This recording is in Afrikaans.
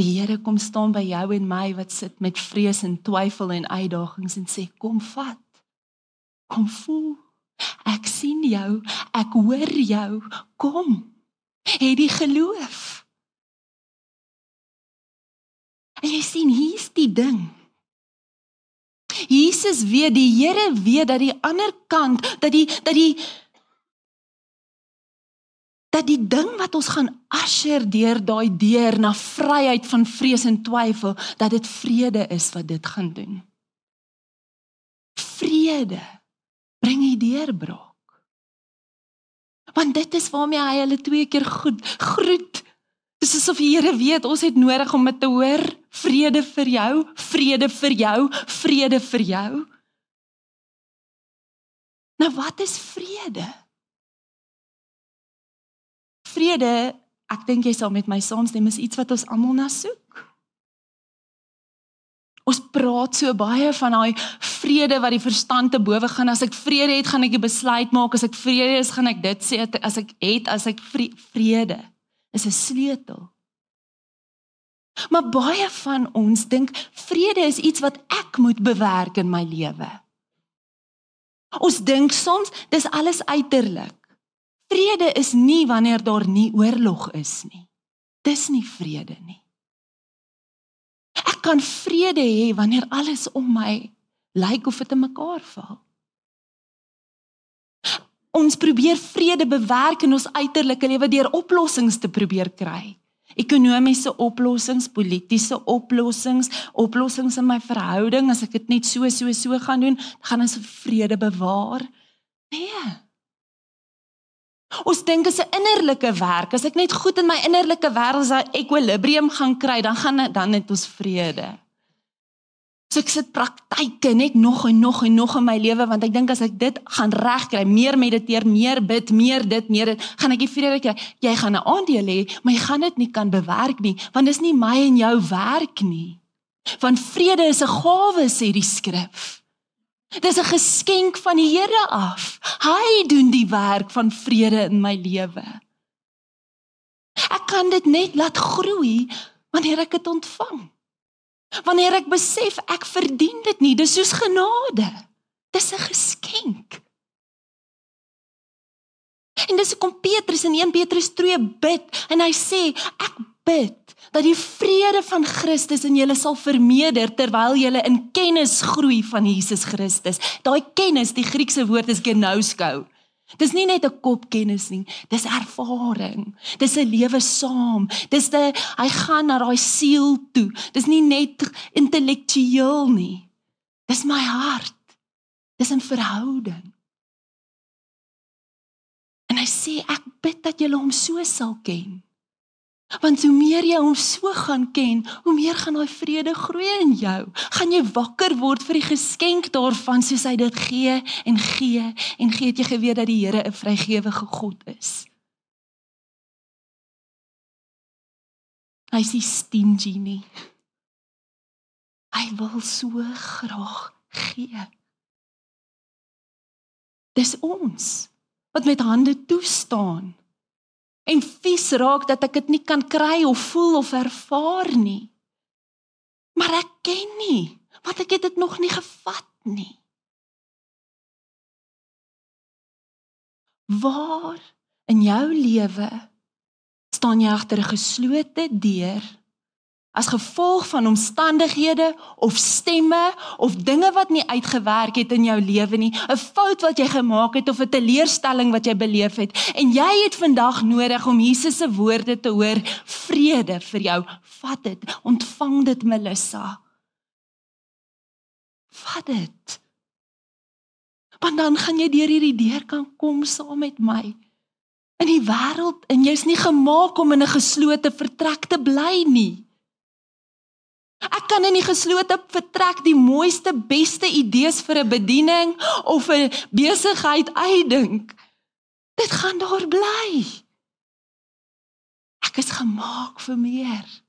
Die Here kom staan by jou en my wat sit met vrees en twyfel en uitdagings en sê kom vat. Kom voel. Ek sien jou, ek hoor jou. Kom. Het die geloof. En jy sien hier's die ding. Jesus weet, die Here weet dat die ander kant, dat die dat die dat die ding wat ons gaan asher deur daai deur na vryheid van vrees en twyfel, dat dit vrede is wat dit gaan doen. Vrede bring die deurbraak. Want dit is waarmee hy hulle twee keer goed groet. Dis asof die Here weet ons het nodig om dit te hoor. Vrede vir jou, vrede vir jou, vrede vir jou. Nou wat is vrede? Vrede, ek dink jy sal met my saamstem, is iets wat ons almal na soek. Ons praat so baie van daai vrede wat die verstand te bowe gaan. As ek vrede het, gaan ek 'n besluit maak. As ek vrede is, gaan ek dit sê. As ek het, as ek vrede is 'n sleutel. Maar baie van ons dink vrede is iets wat ek moet bewerk in my lewe. Ons dink soms dis alles uiterlik. Vrede is nie wanneer daar nie oorlog is nie. Dis nie vrede nie. Ek kan vrede hê wanneer alles om my lyk of dit in mekaar val. Ons probeer vrede bewerk in ons uiterlike lewe deur oplossings te probeer kry. Ekonomiese oplossings, politieke oplossings, oplossings in my verhouding, as ek dit net so so so gaan doen, gaan ons vrede bewaar. Nee. Ons dink is 'n innerlike werk. As ek net goed in my innerlike wêreld se ekwilibrium gaan kry, dan gaan dan het ons vrede. So ek sit praktyke net nog en nog en nog in my lewe want ek dink as ek dit gaan regkry, meer mediteer, meer bid, meer dit, meer dit, gaan ek die vrede kry. Jy gaan 'n aandeel hê, maar jy gaan dit nie kan bewerk nie, want dis nie my en jou werk nie. Want vrede is 'n gawe sê die skrif. Dis 'n geskenk van die Here af. Hy doen die werk van vrede in my lewe. Ek kan dit net laat groei wanneer ek dit ontvang. Wanneer ek besef ek verdien dit nie, dis soos genade. Dis 'n geskenk. En dis kom Petrus in 1 Petrus 2 bid en hy sê ek bid dat die vrede van Christus in julle sal vermeerder terwyl julle in kennis groei van Jesus Christus. Daai kennis, die Griekse woord is genouskou. Dis nie net 'n kopkennis nie, dis ervaring. Dis 'n lewe saam. Dis 'n hy gaan na daai siel toe. Dis nie net intellektueel nie. Dis my hart. Dis 'n verhouding. En hy sê ek bid dat julle hom so sal ken. Want hoe meer jy hom so gaan ken, hoe meer gaan daai vrede groei in jou. Gaan jy wakker word vir die geskenk daarvan soos hy dit gee en gee en gee het jy geweet dat die Here 'n vrygewige God is. Hy is stingy nie. Hy wil so graag gee. Dis ons wat met hande toe staan en vies raak dat ek dit nie kan kry of voel of ervaar nie. Maar ek ken nie, want ek het dit nog nie gevat nie. Waar in jou lewe staan jy agter 'n geslote deur as gevolg van omstandighede of stemme of dinge wat nie uitgewerk het in jou lewe nie, 'n fout wat jy gemaak het of 'n teleurstelling wat jy beleef het en jy het vandag nodig om Jesus se woorde te hoor, vrede vir jou. Vat dit, ontvang dit Melissa. Vat dit. Want dan gaan jy deur hierdie deur kan kom saam met my in die wêreld en jy's nie gemaak om in 'n geslote vertrek te bly nie. Ek kan in die geslote vertrek die mooiste, beste idees vir 'n bediening of 'n besigheid uitdink. Dit gaan daar bly. Ek is gemaak vir meer.